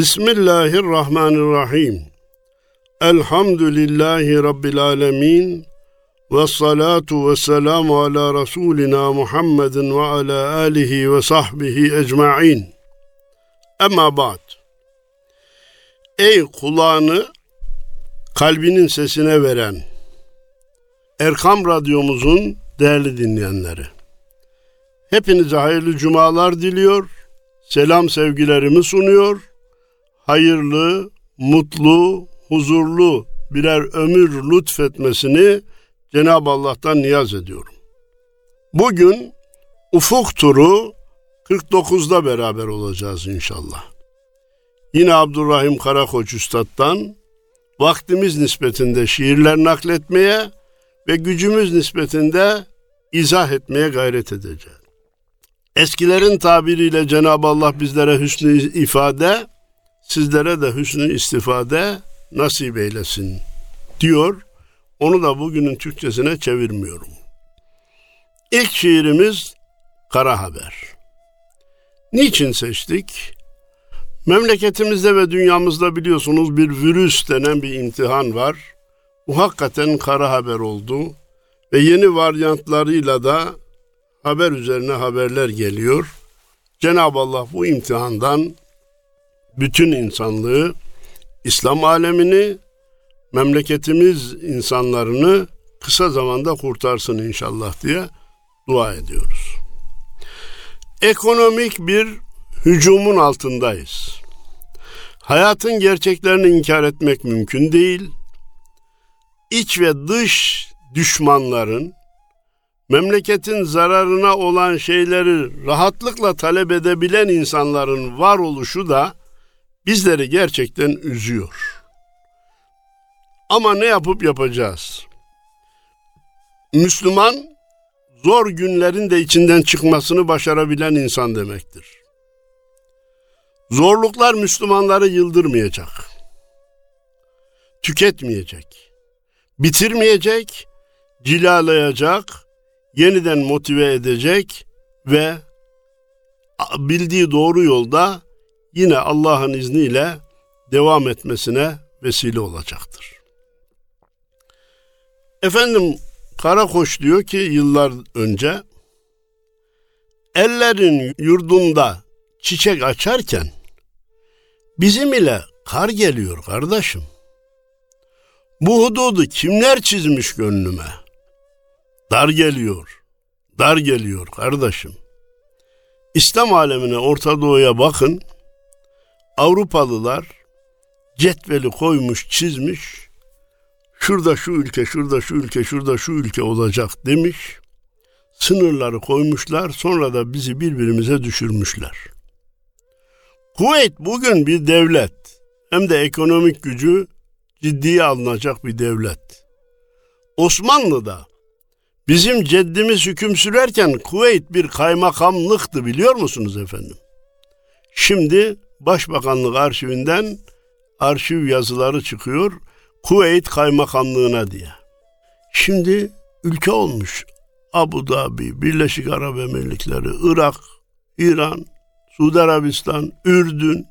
Bismillahirrahmanirrahim. Elhamdülillahi Rabbil alemin. Ve salatu ve selamu ala Resulina Muhammedin ve ala alihi ve sahbihi ecma'in. Ama ba'd. Ey kulağını kalbinin sesine veren Erkam Radyomuzun değerli dinleyenleri. Hepinize hayırlı cumalar diliyor. Selam sevgilerimi sunuyor. Hayırlı, mutlu, huzurlu birer ömür lütfetmesini Cenab-ı Allah'tan niyaz ediyorum. Bugün Ufuk Turu 49'da beraber olacağız inşallah. Yine Abdurrahim Karakoç Üstad'dan vaktimiz nispetinde şiirler nakletmeye ve gücümüz nispetinde izah etmeye gayret edeceğiz. Eskilerin tabiriyle Cenab-ı Allah bizlere hüsnü ifade, sizlere de hüsnü istifade nasip eylesin diyor. Onu da bugünün Türkçesine çevirmiyorum. İlk şiirimiz Kara Haber. Niçin seçtik? Memleketimizde ve dünyamızda biliyorsunuz bir virüs denen bir imtihan var. Bu hakikaten kara haber oldu ve yeni varyantlarıyla da haber üzerine haberler geliyor. Cenab-ı Allah bu imtihandan bütün insanlığı, İslam alemini, memleketimiz insanlarını kısa zamanda kurtarsın inşallah diye dua ediyoruz. Ekonomik bir hücumun altındayız. Hayatın gerçeklerini inkar etmek mümkün değil. İç ve dış düşmanların memleketin zararına olan şeyleri rahatlıkla talep edebilen insanların varoluşu da bizleri gerçekten üzüyor. Ama ne yapıp yapacağız? Müslüman zor günlerin de içinden çıkmasını başarabilen insan demektir. Zorluklar Müslümanları yıldırmayacak. Tüketmeyecek. Bitirmeyecek, cilalayacak, yeniden motive edecek ve bildiği doğru yolda yine Allah'ın izniyle devam etmesine vesile olacaktır. Efendim Karakoç diyor ki yıllar önce ellerin yurdunda çiçek açarken bizim ile kar geliyor kardeşim. Bu hududu kimler çizmiş gönlüme? Dar geliyor, dar geliyor kardeşim. İslam alemine, Orta Doğu'ya bakın. Avrupalılar cetveli koymuş, çizmiş. Şurada şu ülke, şurada şu ülke, şurada şu ülke olacak demiş. Sınırları koymuşlar, sonra da bizi birbirimize düşürmüşler. Kuveyt bugün bir devlet. Hem de ekonomik gücü ciddiye alınacak bir devlet. Osmanlı'da bizim ceddimiz hüküm sürerken Kuveyt bir kaymakamlıktı biliyor musunuz efendim? Şimdi Başbakanlık arşivinden arşiv yazıları çıkıyor. Kuveyt kaymakamlığına diye. Şimdi ülke olmuş. Abu Dhabi, Birleşik Arap Emirlikleri, Irak, İran, Suudi Arabistan, Ürdün.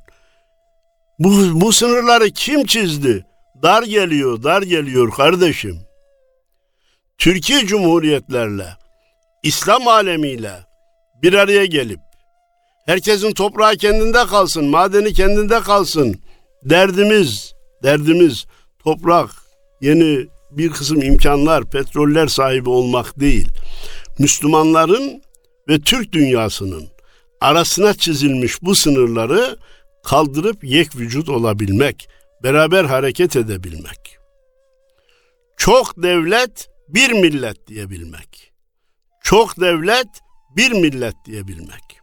Bu, bu sınırları kim çizdi? Dar geliyor, dar geliyor kardeşim. Türkiye Cumhuriyetlerle, İslam alemiyle bir araya gelip herkesin toprağı kendinde kalsın, madeni kendinde kalsın. Derdimiz, derdimiz toprak, yeni bir kısım imkanlar, petroller sahibi olmak değil. Müslümanların ve Türk dünyasının arasına çizilmiş bu sınırları kaldırıp yek vücut olabilmek, beraber hareket edebilmek. Çok devlet bir millet diyebilmek. Çok devlet bir millet diyebilmek.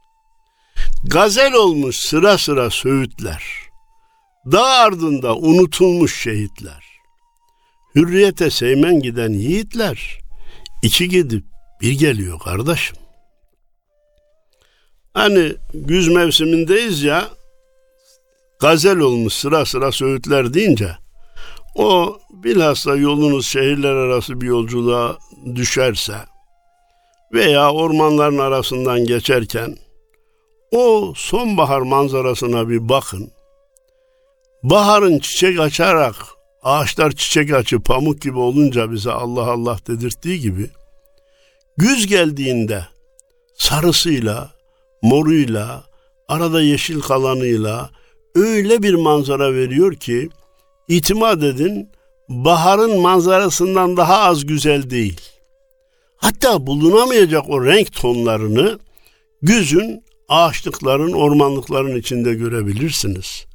Gazel olmuş sıra sıra söğütler. Dağ ardında unutulmuş şehitler. Hürriyete seymen giden yiğitler. iki gidip bir geliyor kardeşim. Hani güz mevsimindeyiz ya gazel olmuş sıra sıra söğütler deyince o bilhassa yolunuz şehirler arası bir yolculuğa düşerse veya ormanların arasından geçerken o sonbahar manzarasına bir bakın. Baharın çiçek açarak ağaçlar çiçek açıp pamuk gibi olunca bize Allah Allah dedirttiği gibi güz geldiğinde sarısıyla, moruyla, arada yeşil kalanıyla öyle bir manzara veriyor ki itimat edin baharın manzarasından daha az güzel değil. Hatta bulunamayacak o renk tonlarını güzün ağaçlıkların, ormanlıkların içinde görebilirsiniz.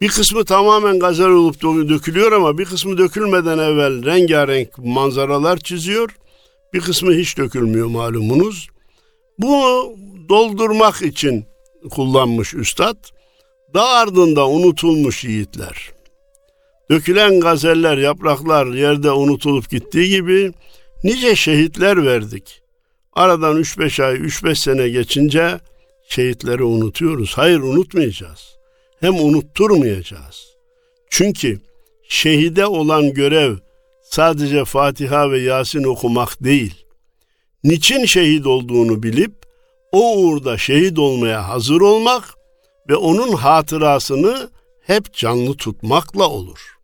Bir kısmı tamamen gazel olup dökülüyor ama bir kısmı dökülmeden evvel rengarenk manzaralar çiziyor. Bir kısmı hiç dökülmüyor malumunuz. Bunu doldurmak için kullanmış üstad. Dağ ardında unutulmuş yiğitler. Dökülen gazeller, yapraklar yerde unutulup gittiği gibi nice şehitler verdik. Aradan 3-5 ay, 3-5 sene geçince şehitleri unutuyoruz. Hayır unutmayacağız. Hem unutturmayacağız. Çünkü şehide olan görev sadece Fatiha ve Yasin okumak değil. Niçin şehit olduğunu bilip o uğurda şehit olmaya hazır olmak ve onun hatırasını hep canlı tutmakla olur.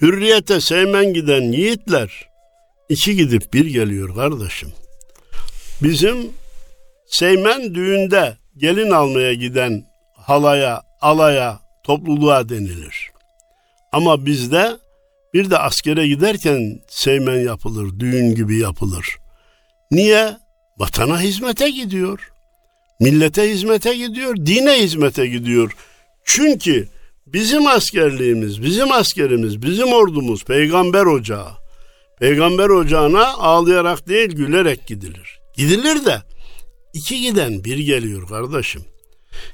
Hürriyete sevmen giden yiğitler iki gidip bir geliyor kardeşim. Bizim Seymen düğünde gelin almaya giden halaya, alaya, topluluğa denilir. Ama bizde bir de askere giderken seymen yapılır, düğün gibi yapılır. Niye? Vatana hizmete gidiyor. Millete hizmete gidiyor, dine hizmete gidiyor. Çünkü bizim askerliğimiz, bizim askerimiz, bizim ordumuz peygamber ocağı. Peygamber ocağına ağlayarak değil gülerek gidilir. Gidilir de iki giden bir geliyor kardeşim.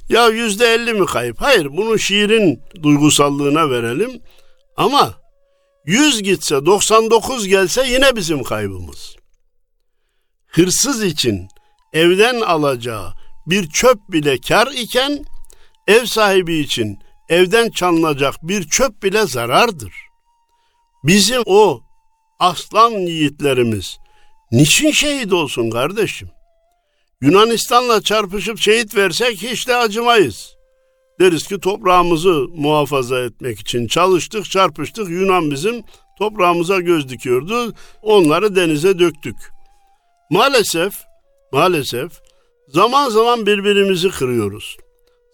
Ya yüzde elli mi kayıp? Hayır bunu şiirin duygusallığına verelim. Ama yüz gitse 99 gelse yine bizim kaybımız. Hırsız için evden alacağı bir çöp bile kar iken ev sahibi için evden çalınacak bir çöp bile zarardır. Bizim o aslan yiğitlerimiz niçin şehit olsun kardeşim? Yunanistan'la çarpışıp şehit versek hiç de acımayız. Deriz ki toprağımızı muhafaza etmek için çalıştık, çarpıştık. Yunan bizim toprağımıza göz dikiyordu. Onları denize döktük. Maalesef, maalesef zaman zaman birbirimizi kırıyoruz.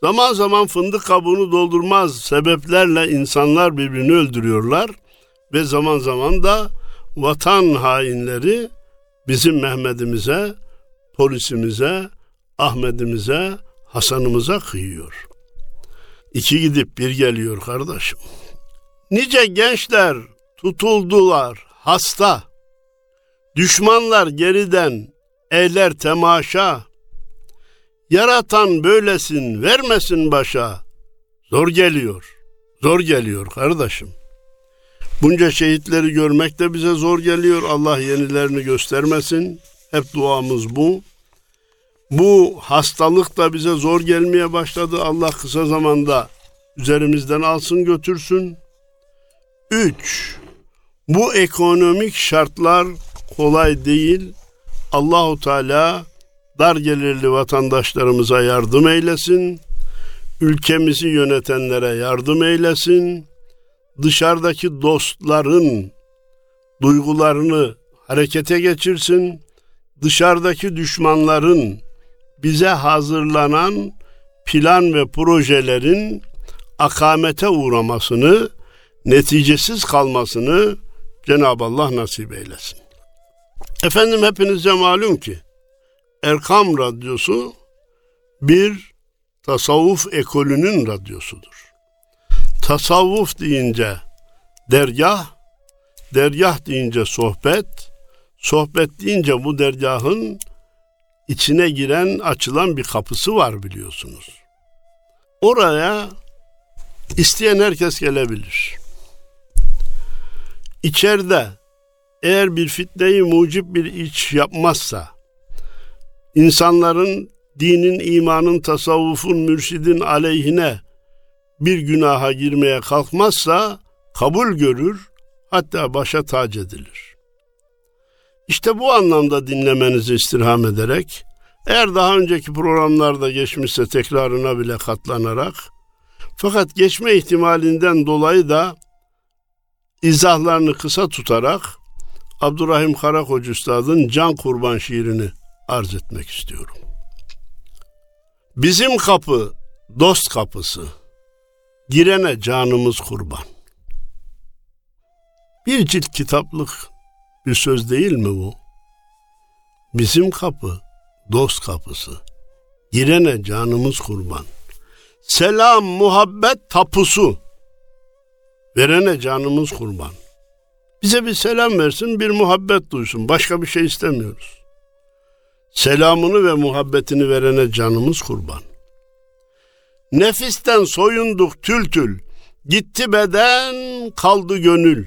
Zaman zaman fındık kabuğunu doldurmaz sebeplerle insanlar birbirini öldürüyorlar ve zaman zaman da vatan hainleri bizim Mehmet'imize, polisimize, Ahmet'imize, Hasan'ımıza kıyıyor. İki gidip bir geliyor kardeşim. Nice gençler tutuldular hasta. Düşmanlar geriden eyler temaşa. Yaratan böylesin vermesin başa. Zor geliyor. Zor geliyor kardeşim. Bunca şehitleri görmek de bize zor geliyor. Allah yenilerini göstermesin. Hep duamız bu. Bu hastalık da bize zor gelmeye başladı. Allah kısa zamanda üzerimizden alsın götürsün. 3. Bu ekonomik şartlar kolay değil. Allahu Teala dar gelirli vatandaşlarımıza yardım eylesin. Ülkemizi yönetenlere yardım eylesin. Dışarıdaki dostların duygularını harekete geçirsin dışarıdaki düşmanların bize hazırlanan plan ve projelerin akamete uğramasını, neticesiz kalmasını Cenab-ı Allah nasip eylesin. Efendim hepinize malum ki Erkam Radyosu bir tasavvuf ekolünün radyosudur. Tasavvuf deyince dergah, dergah deyince sohbet, Sohbet deyince bu dergahın içine giren açılan bir kapısı var biliyorsunuz. Oraya isteyen herkes gelebilir. İçeride eğer bir fitneyi mucip bir iç yapmazsa, insanların dinin, imanın, tasavvufun, mürşidin aleyhine bir günaha girmeye kalkmazsa kabul görür, hatta başa tac edilir. İşte bu anlamda dinlemenizi istirham ederek, eğer daha önceki programlarda geçmişse tekrarına bile katlanarak, Fakat geçme ihtimalinden dolayı da izahlarını kısa tutarak Abdurrahim Karakoç Üstad'ın Can Kurban şiirini arz etmek istiyorum. Bizim kapı dost kapısı, girene canımız kurban. Bir cilt kitaplık bir söz değil mi bu? Bizim kapı dost kapısı, girene canımız kurban. Selam muhabbet tapusu, verene canımız kurban. Bize bir selam versin, bir muhabbet duysun. Başka bir şey istemiyoruz. Selamını ve muhabbetini verene canımız kurban. Nefisten soyunduk tül tül, gitti beden, kaldı gönül.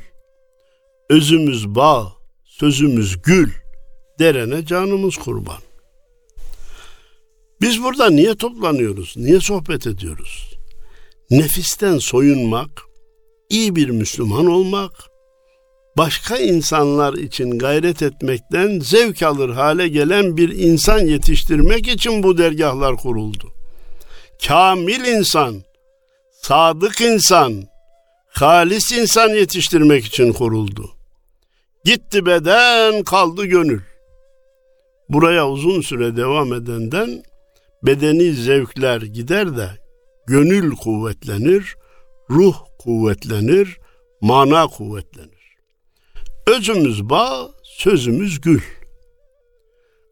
Özümüz bağ, sözümüz gül, derene canımız kurban. Biz burada niye toplanıyoruz? Niye sohbet ediyoruz? Nefisten soyunmak, iyi bir Müslüman olmak, başka insanlar için gayret etmekten zevk alır hale gelen bir insan yetiştirmek için bu dergahlar kuruldu. Kamil insan, sadık insan, halis insan yetiştirmek için kuruldu. Gitti beden, kaldı gönül. Buraya uzun süre devam edenden bedeni zevkler gider de gönül kuvvetlenir, ruh kuvvetlenir, mana kuvvetlenir. Özümüz bağ, sözümüz gül.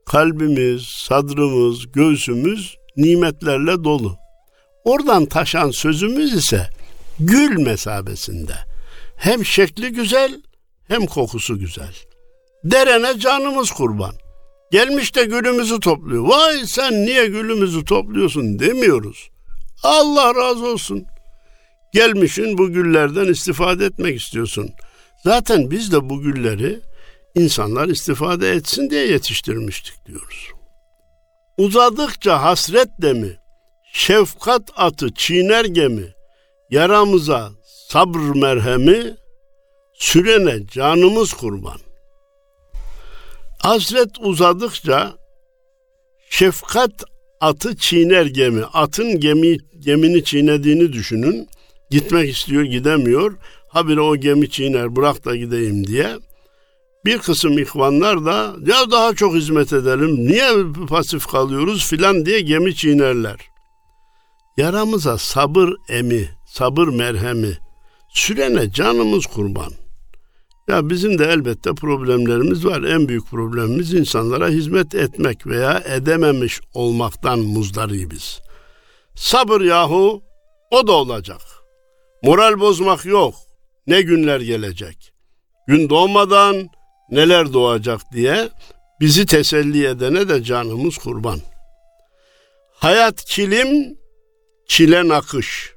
Kalbimiz, sadrımız, göğsümüz nimetlerle dolu. Oradan taşan sözümüz ise gül mesabesinde. Hem şekli güzel hem kokusu güzel. Derene canımız kurban. Gelmiş de gülümüzü topluyor. Vay sen niye gülümüzü topluyorsun demiyoruz. Allah razı olsun. Gelmişin bu güllerden istifade etmek istiyorsun. Zaten biz de bu gülleri insanlar istifade etsin diye yetiştirmiştik diyoruz. Uzadıkça hasret demi, şefkat atı çiğner gemi, yaramıza sabr merhemi, sürene canımız kurban. Hasret uzadıkça şefkat atı çiğner gemi. Atın gemi gemini çiğnediğini düşünün. Gitmek istiyor gidemiyor. Habire o gemi çiğner bırak da gideyim diye. Bir kısım ihvanlar da ya daha çok hizmet edelim niye pasif kalıyoruz filan diye gemi çiğnerler. Yaramıza sabır emi, sabır merhemi, sürene canımız kurban.'' Ya bizim de elbette problemlerimiz var. En büyük problemimiz insanlara hizmet etmek veya edememiş olmaktan muzdaribiz. Sabır yahu o da olacak. Moral bozmak yok. Ne günler gelecek. Gün doğmadan neler doğacak diye bizi teselli edene de canımız kurban. Hayat kilim, çile nakış.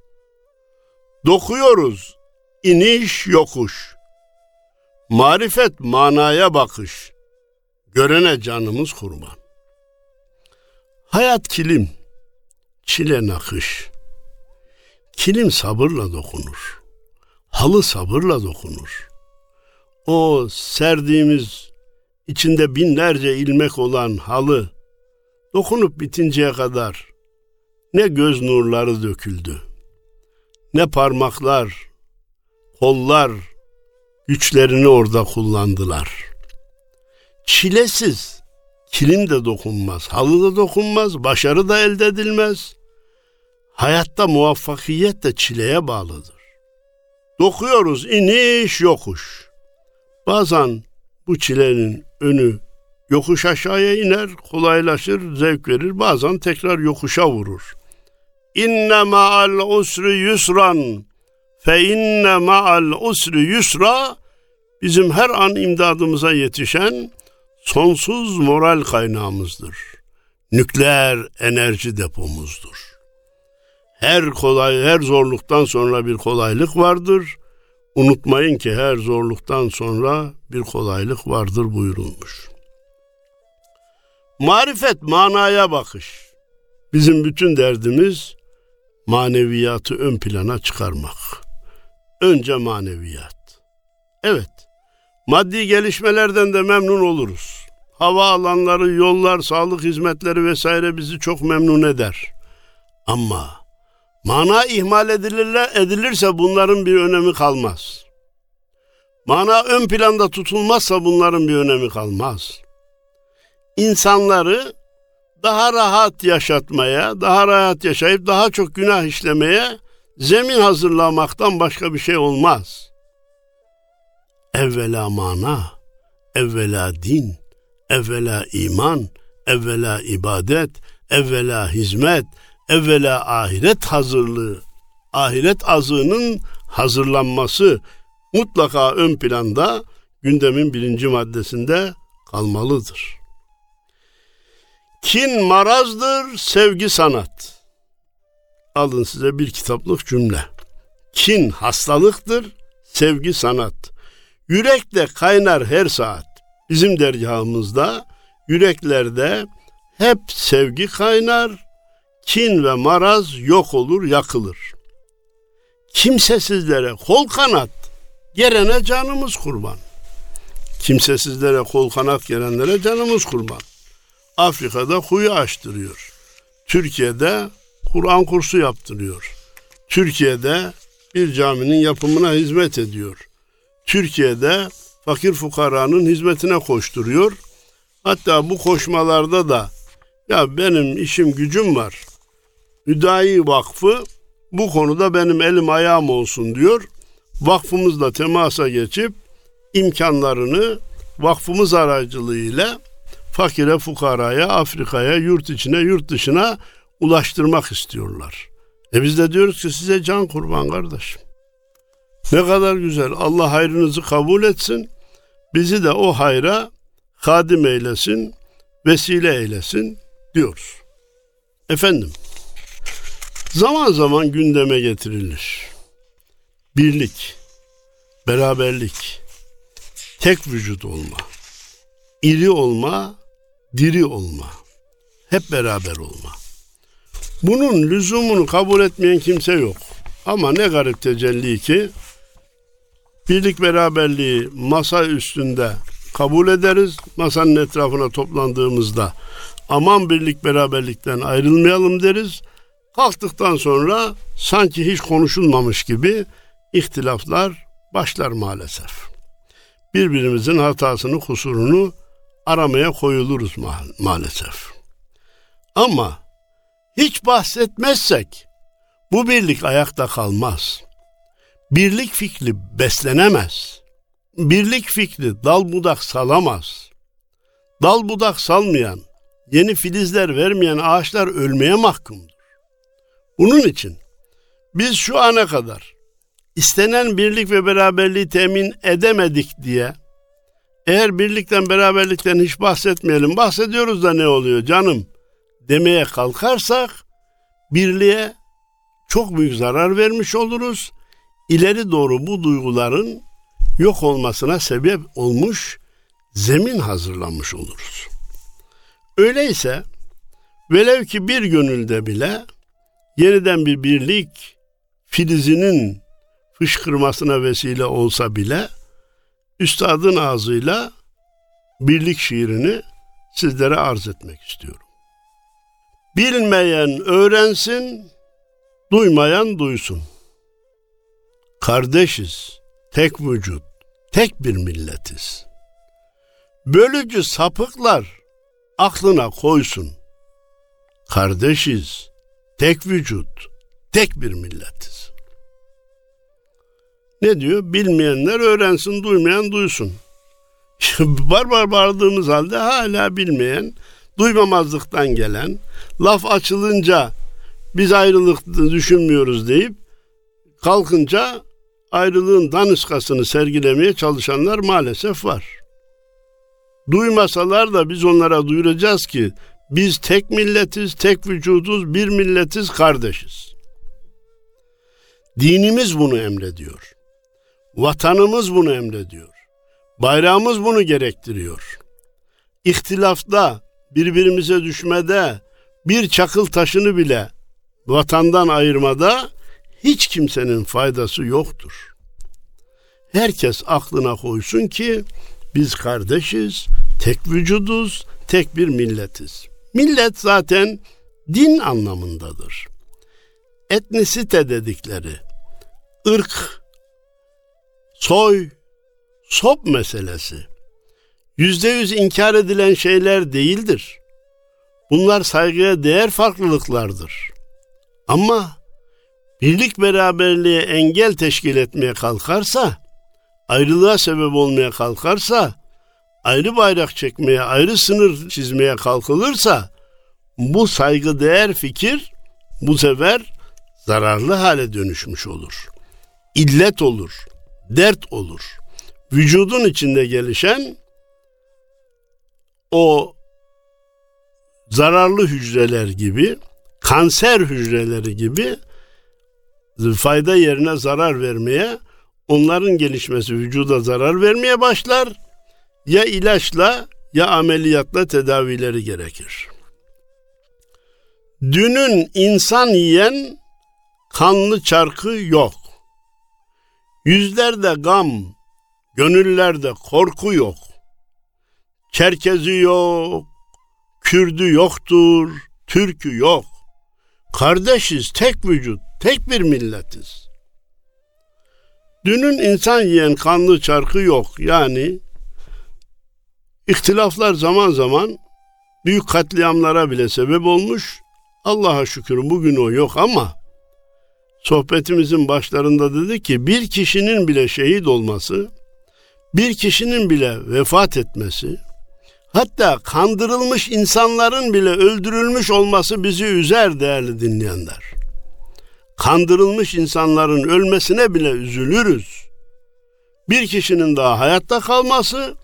Dokuyoruz, iniş yokuş.'' Marifet manaya bakış. Görene canımız kurban. Hayat kilim, çile nakış. Kilim sabırla dokunur. Halı sabırla dokunur. O serdiğimiz içinde binlerce ilmek olan halı dokunup bitinceye kadar ne göz nurları döküldü. Ne parmaklar, kollar, güçlerini orada kullandılar. Çilesiz kilim de dokunmaz, halı da dokunmaz, başarı da elde edilmez. Hayatta muvaffakiyet de çileye bağlıdır. Dokuyoruz iniş yokuş. Bazen bu çilenin önü yokuş aşağıya iner, kolaylaşır, zevk verir. Bazen tekrar yokuşa vurur. İnne ma'al usri yusran fe inne ma'al usri yusra bizim her an imdadımıza yetişen sonsuz moral kaynağımızdır. Nükleer enerji depomuzdur. Her kolay, her zorluktan sonra bir kolaylık vardır. Unutmayın ki her zorluktan sonra bir kolaylık vardır buyurulmuş. Marifet manaya bakış. Bizim bütün derdimiz maneviyatı ön plana çıkarmak. Önce maneviyat. Evet, Maddi gelişmelerden de memnun oluruz. Hava alanları, yollar, sağlık hizmetleri vesaire bizi çok memnun eder. Ama Mana ihmal edilirse bunların bir önemi kalmaz. Mana ön planda tutulmazsa bunların bir önemi kalmaz. İnsanları daha rahat yaşatmaya, daha rahat yaşayıp daha çok günah işlemeye zemin hazırlamaktan başka bir şey olmaz. Evvela mana, evvela din, evvela iman, evvela ibadet, evvela hizmet, evvela ahiret hazırlığı, ahiret azığının hazırlanması mutlaka ön planda gündemin birinci maddesinde kalmalıdır. Kin marazdır, sevgi sanat. Alın size bir kitaplık cümle. Kin hastalıktır, sevgi sanat. Yürekte kaynar her saat. Bizim dergahımızda yüreklerde hep sevgi kaynar, kin ve maraz yok olur, yakılır. Kimsesizlere kol kanat, gelene canımız kurban. Kimsesizlere kol kanat gelenlere canımız kurban. Afrika'da huyu açtırıyor. Türkiye'de Kur'an kursu yaptırıyor. Türkiye'de bir caminin yapımına hizmet ediyor. Türkiye'de fakir fukaranın hizmetine koşturuyor. Hatta bu koşmalarda da ya benim işim gücüm var. Hüdayi Vakfı bu konuda benim elim ayağım olsun diyor. Vakfımızla temasa geçip imkanlarını vakfımız aracılığıyla fakire, fukaraya, Afrika'ya, yurt içine, yurt dışına ulaştırmak istiyorlar. E biz de diyoruz ki size can kurban kardeşim. Ne kadar güzel. Allah hayrınızı kabul etsin. Bizi de o hayra kadim eylesin, vesile eylesin diyoruz. Efendim, zaman zaman gündeme getirilir. Birlik, beraberlik, tek vücut olma, iri olma, diri olma, hep beraber olma. Bunun lüzumunu kabul etmeyen kimse yok. Ama ne garip tecelli ki birlik beraberliği masa üstünde kabul ederiz. Masanın etrafına toplandığımızda aman birlik beraberlikten ayrılmayalım deriz. Kalktıktan sonra sanki hiç konuşulmamış gibi ihtilaflar başlar maalesef. Birbirimizin hatasını, kusurunu aramaya koyuluruz ma- maalesef. Ama hiç bahsetmezsek bu birlik ayakta kalmaz. Birlik fikri beslenemez. Birlik fikri dal budak salamaz. Dal budak salmayan, yeni filizler vermeyen ağaçlar ölmeye mahkumdur. Bunun için biz şu ana kadar istenen birlik ve beraberliği temin edemedik diye eğer birlikten beraberlikten hiç bahsetmeyelim bahsediyoruz da ne oluyor canım demeye kalkarsak birliğe çok büyük zarar vermiş oluruz. İleri doğru bu duyguların yok olmasına sebep olmuş zemin hazırlanmış oluruz. Öyleyse velev ki bir gönülde bile yeniden bir birlik filizinin fışkırmasına vesile olsa bile üstadın ağzıyla birlik şiirini sizlere arz etmek istiyorum. Bilmeyen öğrensin, duymayan duysun. Kardeşiz, tek vücut, tek bir milletiz. Bölücü sapıklar aklına koysun. Kardeşiz, tek vücut, tek bir milletiz. Ne diyor? Bilmeyenler öğrensin, duymayan duysun. var bağırdığımız halde hala bilmeyen, duymamazlıktan gelen, laf açılınca biz ayrılık düşünmüyoruz deyip kalkınca ayrılığın daniskasını sergilemeye çalışanlar maalesef var. Duymasalar da biz onlara duyuracağız ki biz tek milletiz, tek vücuduz, bir milletiz, kardeşiz. Dinimiz bunu emrediyor. Vatanımız bunu emrediyor. Bayrağımız bunu gerektiriyor. İhtilafta, birbirimize düşmede, bir çakıl taşını bile vatandan ayırmada hiç kimsenin faydası yoktur. Herkes aklına koysun ki biz kardeşiz, tek vücuduz, tek bir milletiz. Millet zaten din anlamındadır. etnisite dedikleri, ırk, soy, sop meselesi yüzde yüz inkar edilen şeyler değildir. Bunlar saygıya değer farklılıklardır. Ama birlik beraberliğe engel teşkil etmeye kalkarsa, ayrılığa sebep olmaya kalkarsa, ayrı bayrak çekmeye, ayrı sınır çizmeye kalkılırsa, bu saygı değer fikir bu sefer zararlı hale dönüşmüş olur. İllet olur, dert olur. Vücudun içinde gelişen o zararlı hücreler gibi, kanser hücreleri gibi fayda yerine zarar vermeye, onların gelişmesi vücuda zarar vermeye başlar. Ya ilaçla ya ameliyatla tedavileri gerekir. Dünün insan yiyen kanlı çarkı yok. Yüzlerde gam, gönüllerde korku yok. Çerkezi yok, Kürdü yoktur, Türkü yok. Kardeşiz, tek vücut, tek bir milletiz. Dünün insan yiyen kanlı çarkı yok. Yani ihtilaflar zaman zaman büyük katliamlara bile sebep olmuş. Allah'a şükür bugün o yok ama sohbetimizin başlarında dedi ki bir kişinin bile şehit olması, bir kişinin bile vefat etmesi, hatta kandırılmış insanların bile öldürülmüş olması bizi üzer değerli dinleyenler. Kandırılmış insanların ölmesine bile üzülürüz. Bir kişinin daha hayatta kalması,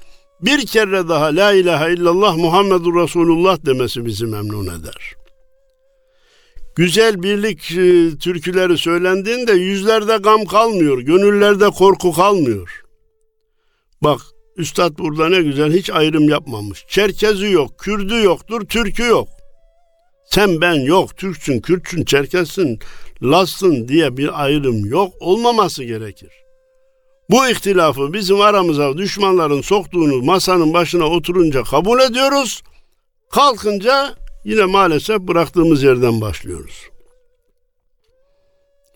bir kere daha La ilahe illallah Muhammedur Resulullah demesi bizi memnun eder. Güzel birlik e, türküleri söylendiğinde yüzlerde gam kalmıyor, gönüllerde korku kalmıyor. Bak Üstad burada ne güzel hiç ayrım yapmamış. Çerkezi yok, Kürdü yoktur, Türkü yok. Sen ben yok, Türksün, Kürtsün, Çerkezsin, Lassın diye bir ayrım yok, olmaması gerekir. Bu ihtilafı bizim aramıza düşmanların soktuğunu masanın başına oturunca kabul ediyoruz. Kalkınca yine maalesef bıraktığımız yerden başlıyoruz.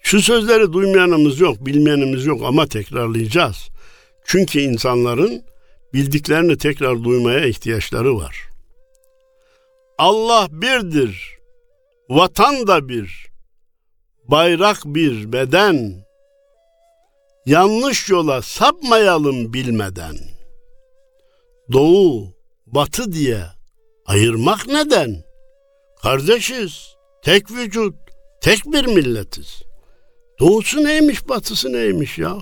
Şu sözleri duymayanımız yok, bilmeyenimiz yok ama tekrarlayacağız. Çünkü insanların bildiklerini tekrar duymaya ihtiyaçları var. Allah birdir, vatan da bir, bayrak bir, beden. Yanlış yola sapmayalım bilmeden. Doğu, batı diye ayırmak neden? Kardeşiz, tek vücut, tek bir milletiz. Doğusu neymiş, batısı neymiş ya?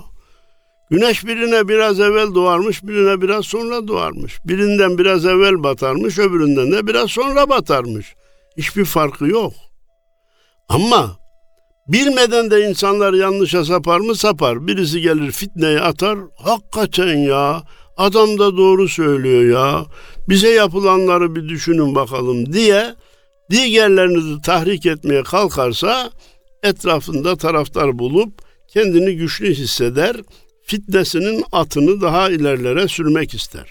Güneş birine biraz evvel doğarmış, birine biraz sonra doğarmış. Birinden biraz evvel batarmış, öbüründen de biraz sonra batarmış. Hiçbir farkı yok. Ama bilmeden de insanlar yanlışa sapar mı sapar. Birisi gelir fitneye atar. Hakikaten ya adam da doğru söylüyor ya. Bize yapılanları bir düşünün bakalım diye diğerlerini tahrik etmeye kalkarsa etrafında taraftar bulup kendini güçlü hisseder fitnesinin atını daha ilerlere sürmek ister.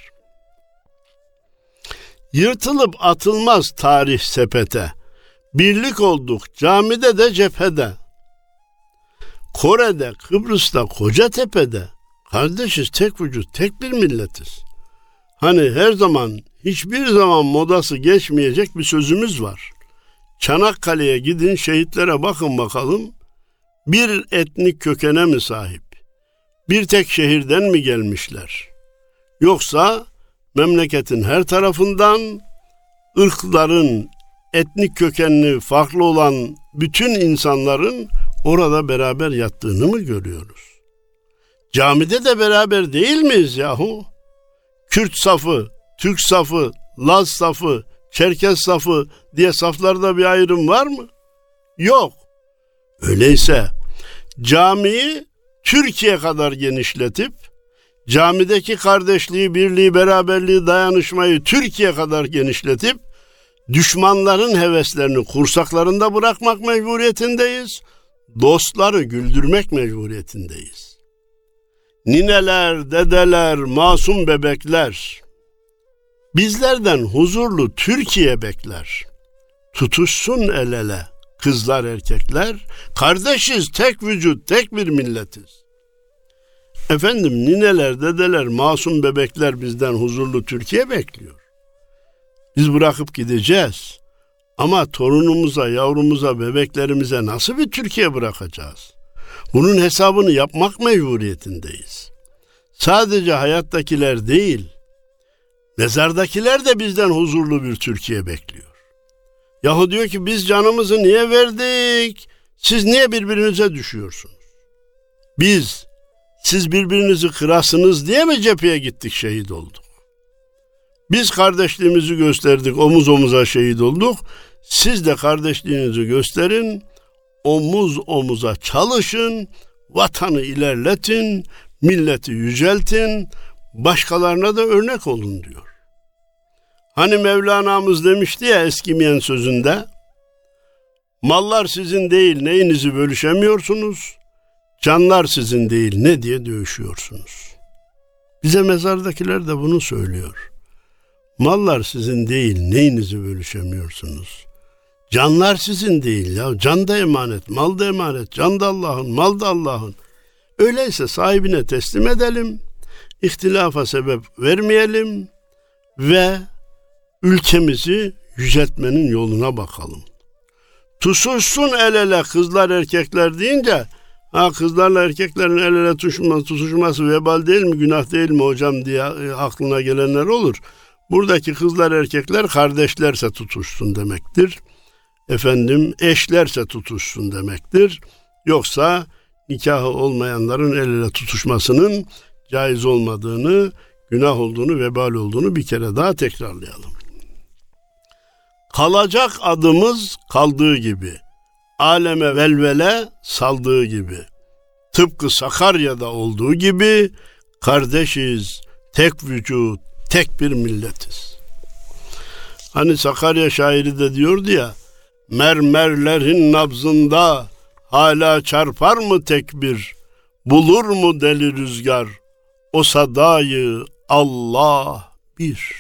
Yırtılıp atılmaz tarih sepete. Birlik olduk camide de cephede. Kore'de, Kıbrıs'ta, Kocatepe'de. Kardeşiz tek vücut, tek bir milletiz. Hani her zaman, hiçbir zaman modası geçmeyecek bir sözümüz var. Çanakkale'ye gidin, şehitlere bakın bakalım. Bir etnik kökene mi sahip? Bir tek şehirden mi gelmişler? Yoksa memleketin her tarafından ırkların etnik kökenli farklı olan bütün insanların orada beraber yattığını mı görüyoruz? Camide de beraber değil miyiz yahu? Kürt safı, Türk safı, Laz safı, Çerkez safı diye saflarda bir ayrım var mı? Yok. Öyleyse camiyi Türkiye kadar genişletip camideki kardeşliği, birliği, beraberliği, dayanışmayı Türkiye kadar genişletip düşmanların heveslerini kursaklarında bırakmak mecburiyetindeyiz. Dostları güldürmek mecburiyetindeyiz. Nineler, dedeler, masum bebekler bizlerden huzurlu Türkiye bekler. Tutuşsun el ele kızlar erkekler kardeşiz tek vücut tek bir milletiz. Efendim nineler dedeler masum bebekler bizden huzurlu Türkiye bekliyor. Biz bırakıp gideceğiz. Ama torunumuza, yavrumuza, bebeklerimize nasıl bir Türkiye bırakacağız? Bunun hesabını yapmak mecburiyetindeyiz. Sadece hayattakiler değil, mezardakiler de bizden huzurlu bir Türkiye bekliyor. Yahu diyor ki biz canımızı niye verdik? Siz niye birbirinize düşüyorsunuz? Biz, siz birbirinizi kırasınız diye mi cepheye gittik şehit olduk? Biz kardeşliğimizi gösterdik, omuz omuza şehit olduk. Siz de kardeşliğinizi gösterin, omuz omuza çalışın, vatanı ilerletin, milleti yüceltin, başkalarına da örnek olun diyor. Hani Mevlana'mız demişti ya eskimeyen sözünde, mallar sizin değil neyinizi bölüşemiyorsunuz, canlar sizin değil ne diye dövüşüyorsunuz. Bize mezardakiler de bunu söylüyor. Mallar sizin değil neyinizi bölüşemiyorsunuz. Canlar sizin değil ya. Can da emanet, mal da emanet. Can da Allah'ın, mal da Allah'ın. Öyleyse sahibine teslim edelim. İhtilafa sebep vermeyelim ve ülkemizi yüceltmenin yoluna bakalım. Tutuşsun el ele kızlar erkekler deyince ha kızlarla erkeklerin el ele tutuşması, tutuşması vebal değil mi günah değil mi hocam diye e, aklına gelenler olur. Buradaki kızlar erkekler kardeşlerse tutuşsun demektir. Efendim eşlerse tutuşsun demektir. Yoksa nikahı olmayanların el ele tutuşmasının caiz olmadığını, günah olduğunu, vebal olduğunu bir kere daha tekrarlayalım. Kalacak adımız kaldığı gibi. Aleme velvele saldığı gibi. Tıpkı Sakarya'da olduğu gibi kardeşiz, tek vücut, tek bir milletiz. Hani Sakarya şairi de diyordu ya, mermerlerin nabzında hala çarpar mı tekbir, bulur mu deli rüzgar, o sadayı Allah bir.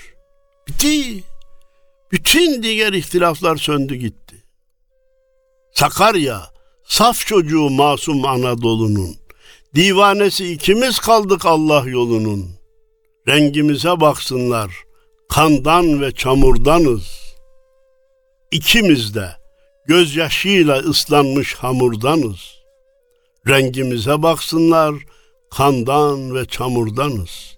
Bitti. Bütün diğer ihtilaflar söndü gitti. Sakarya, saf çocuğu masum Anadolu'nun, divanesi ikimiz kaldık Allah yolunun. Rengimize baksınlar, kandan ve çamurdanız. İkimiz de gözyaşıyla ıslanmış hamurdanız. Rengimize baksınlar, kandan ve çamurdanız.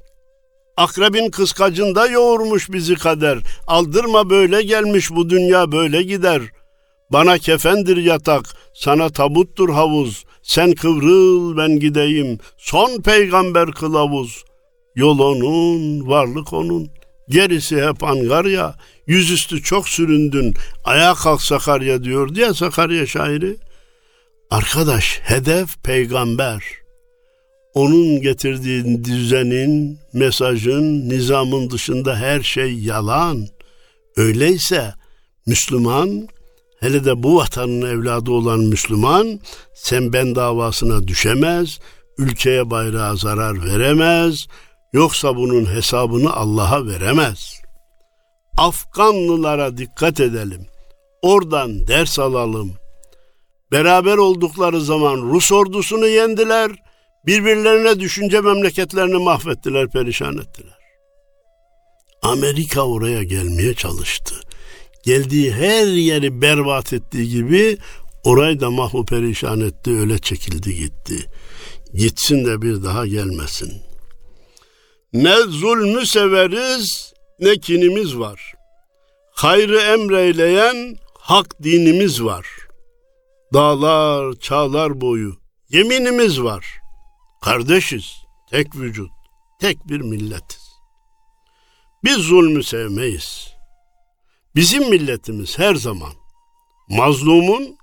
Akrebin kıskacında yoğurmuş bizi kader. Aldırma böyle gelmiş bu dünya böyle gider. Bana kefendir yatak, sana tabuttur havuz. Sen kıvrıl ben gideyim, son peygamber kılavuz. Yol onun, varlık onun. Gerisi hep angarya, yüzüstü çok süründün, ayağa kalk Sakarya diyor diye Sakarya şairi. Arkadaş, hedef peygamber. Onun getirdiği düzenin, mesajın, nizamın dışında her şey yalan. Öyleyse Müslüman, hele de bu vatanın evladı olan Müslüman, sen ben davasına düşemez, ülkeye bayrağa zarar veremez, Yoksa bunun hesabını Allah'a veremez. Afganlılara dikkat edelim. Oradan ders alalım. Beraber oldukları zaman Rus ordusunu yendiler. Birbirlerine düşünce memleketlerini mahvettiler, perişan ettiler. Amerika oraya gelmeye çalıştı. Geldiği her yeri berbat ettiği gibi orayı da mahvu perişan etti, öyle çekildi gitti. Gitsin de bir daha gelmesin.'' Ne zulmü severiz ne kinimiz var. Hayrı emreyleyen hak dinimiz var. Dağlar, çağlar boyu yeminimiz var. Kardeşiz, tek vücut, tek bir milletiz. Biz zulmü sevmeyiz. Bizim milletimiz her zaman mazlumun,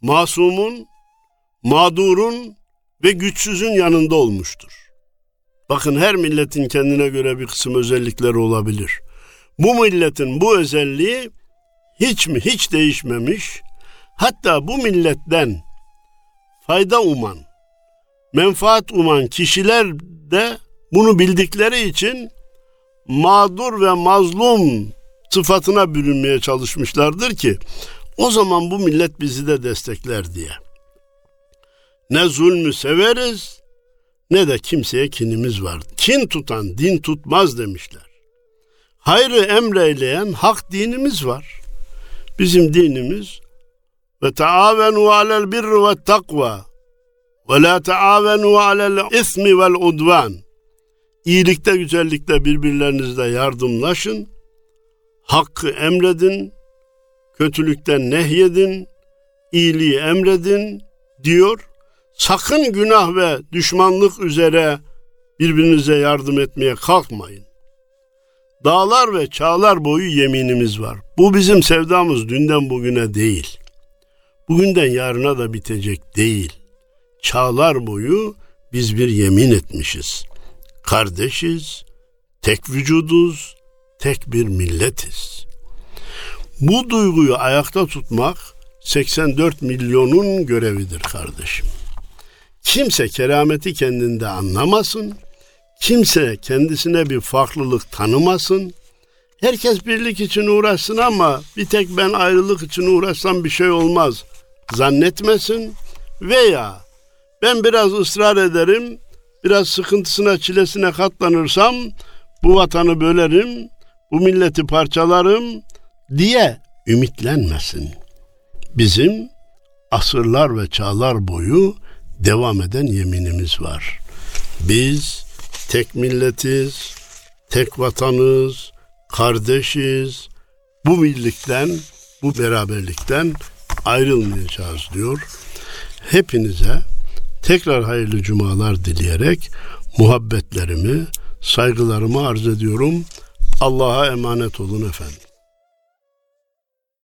masumun, mağdurun ve güçsüzün yanında olmuştur. Bakın her milletin kendine göre bir kısım özellikleri olabilir. Bu milletin bu özelliği hiç mi hiç değişmemiş. Hatta bu milletten fayda uman, menfaat uman kişiler de bunu bildikleri için mağdur ve mazlum sıfatına bürünmeye çalışmışlardır ki O zaman bu millet bizi de destekler diye. Ne zulmü severiz ne de kimseye kinimiz var. Kin tutan din tutmaz demişler. Hayrı emreyleyen hak dinimiz var. Bizim dinimiz ve taavenu alel birri ve takva ve la taavenu alel ismi vel udvan. İyilikte güzellikte birbirlerinizle yardımlaşın. Hakkı emredin, kötülükten nehyedin, iyiliği emredin diyor. Sakın günah ve düşmanlık üzere birbirinize yardım etmeye kalkmayın. Dağlar ve çağlar boyu yeminimiz var. Bu bizim sevdamız dünden bugüne değil. Bugünden yarına da bitecek değil. Çağlar boyu biz bir yemin etmişiz. Kardeşiz, tek vücuduz, tek bir milletiz. Bu duyguyu ayakta tutmak 84 milyonun görevidir kardeşim. Kimse kerameti kendinde anlamasın, kimse kendisine bir farklılık tanımasın. Herkes birlik için uğraşsın ama bir tek ben ayrılık için uğraşsam bir şey olmaz zannetmesin veya ben biraz ısrar ederim, biraz sıkıntısına, çilesine katlanırsam bu vatanı bölerim, bu milleti parçalarım diye ümitlenmesin. Bizim asırlar ve çağlar boyu devam eden yeminimiz var. Biz tek milletiz, tek vatanız, kardeşiz. Bu birlikten, bu beraberlikten ayrılmayacağız diyor. Hepinize tekrar hayırlı cumalar dileyerek muhabbetlerimi, saygılarımı arz ediyorum. Allah'a emanet olun efendim.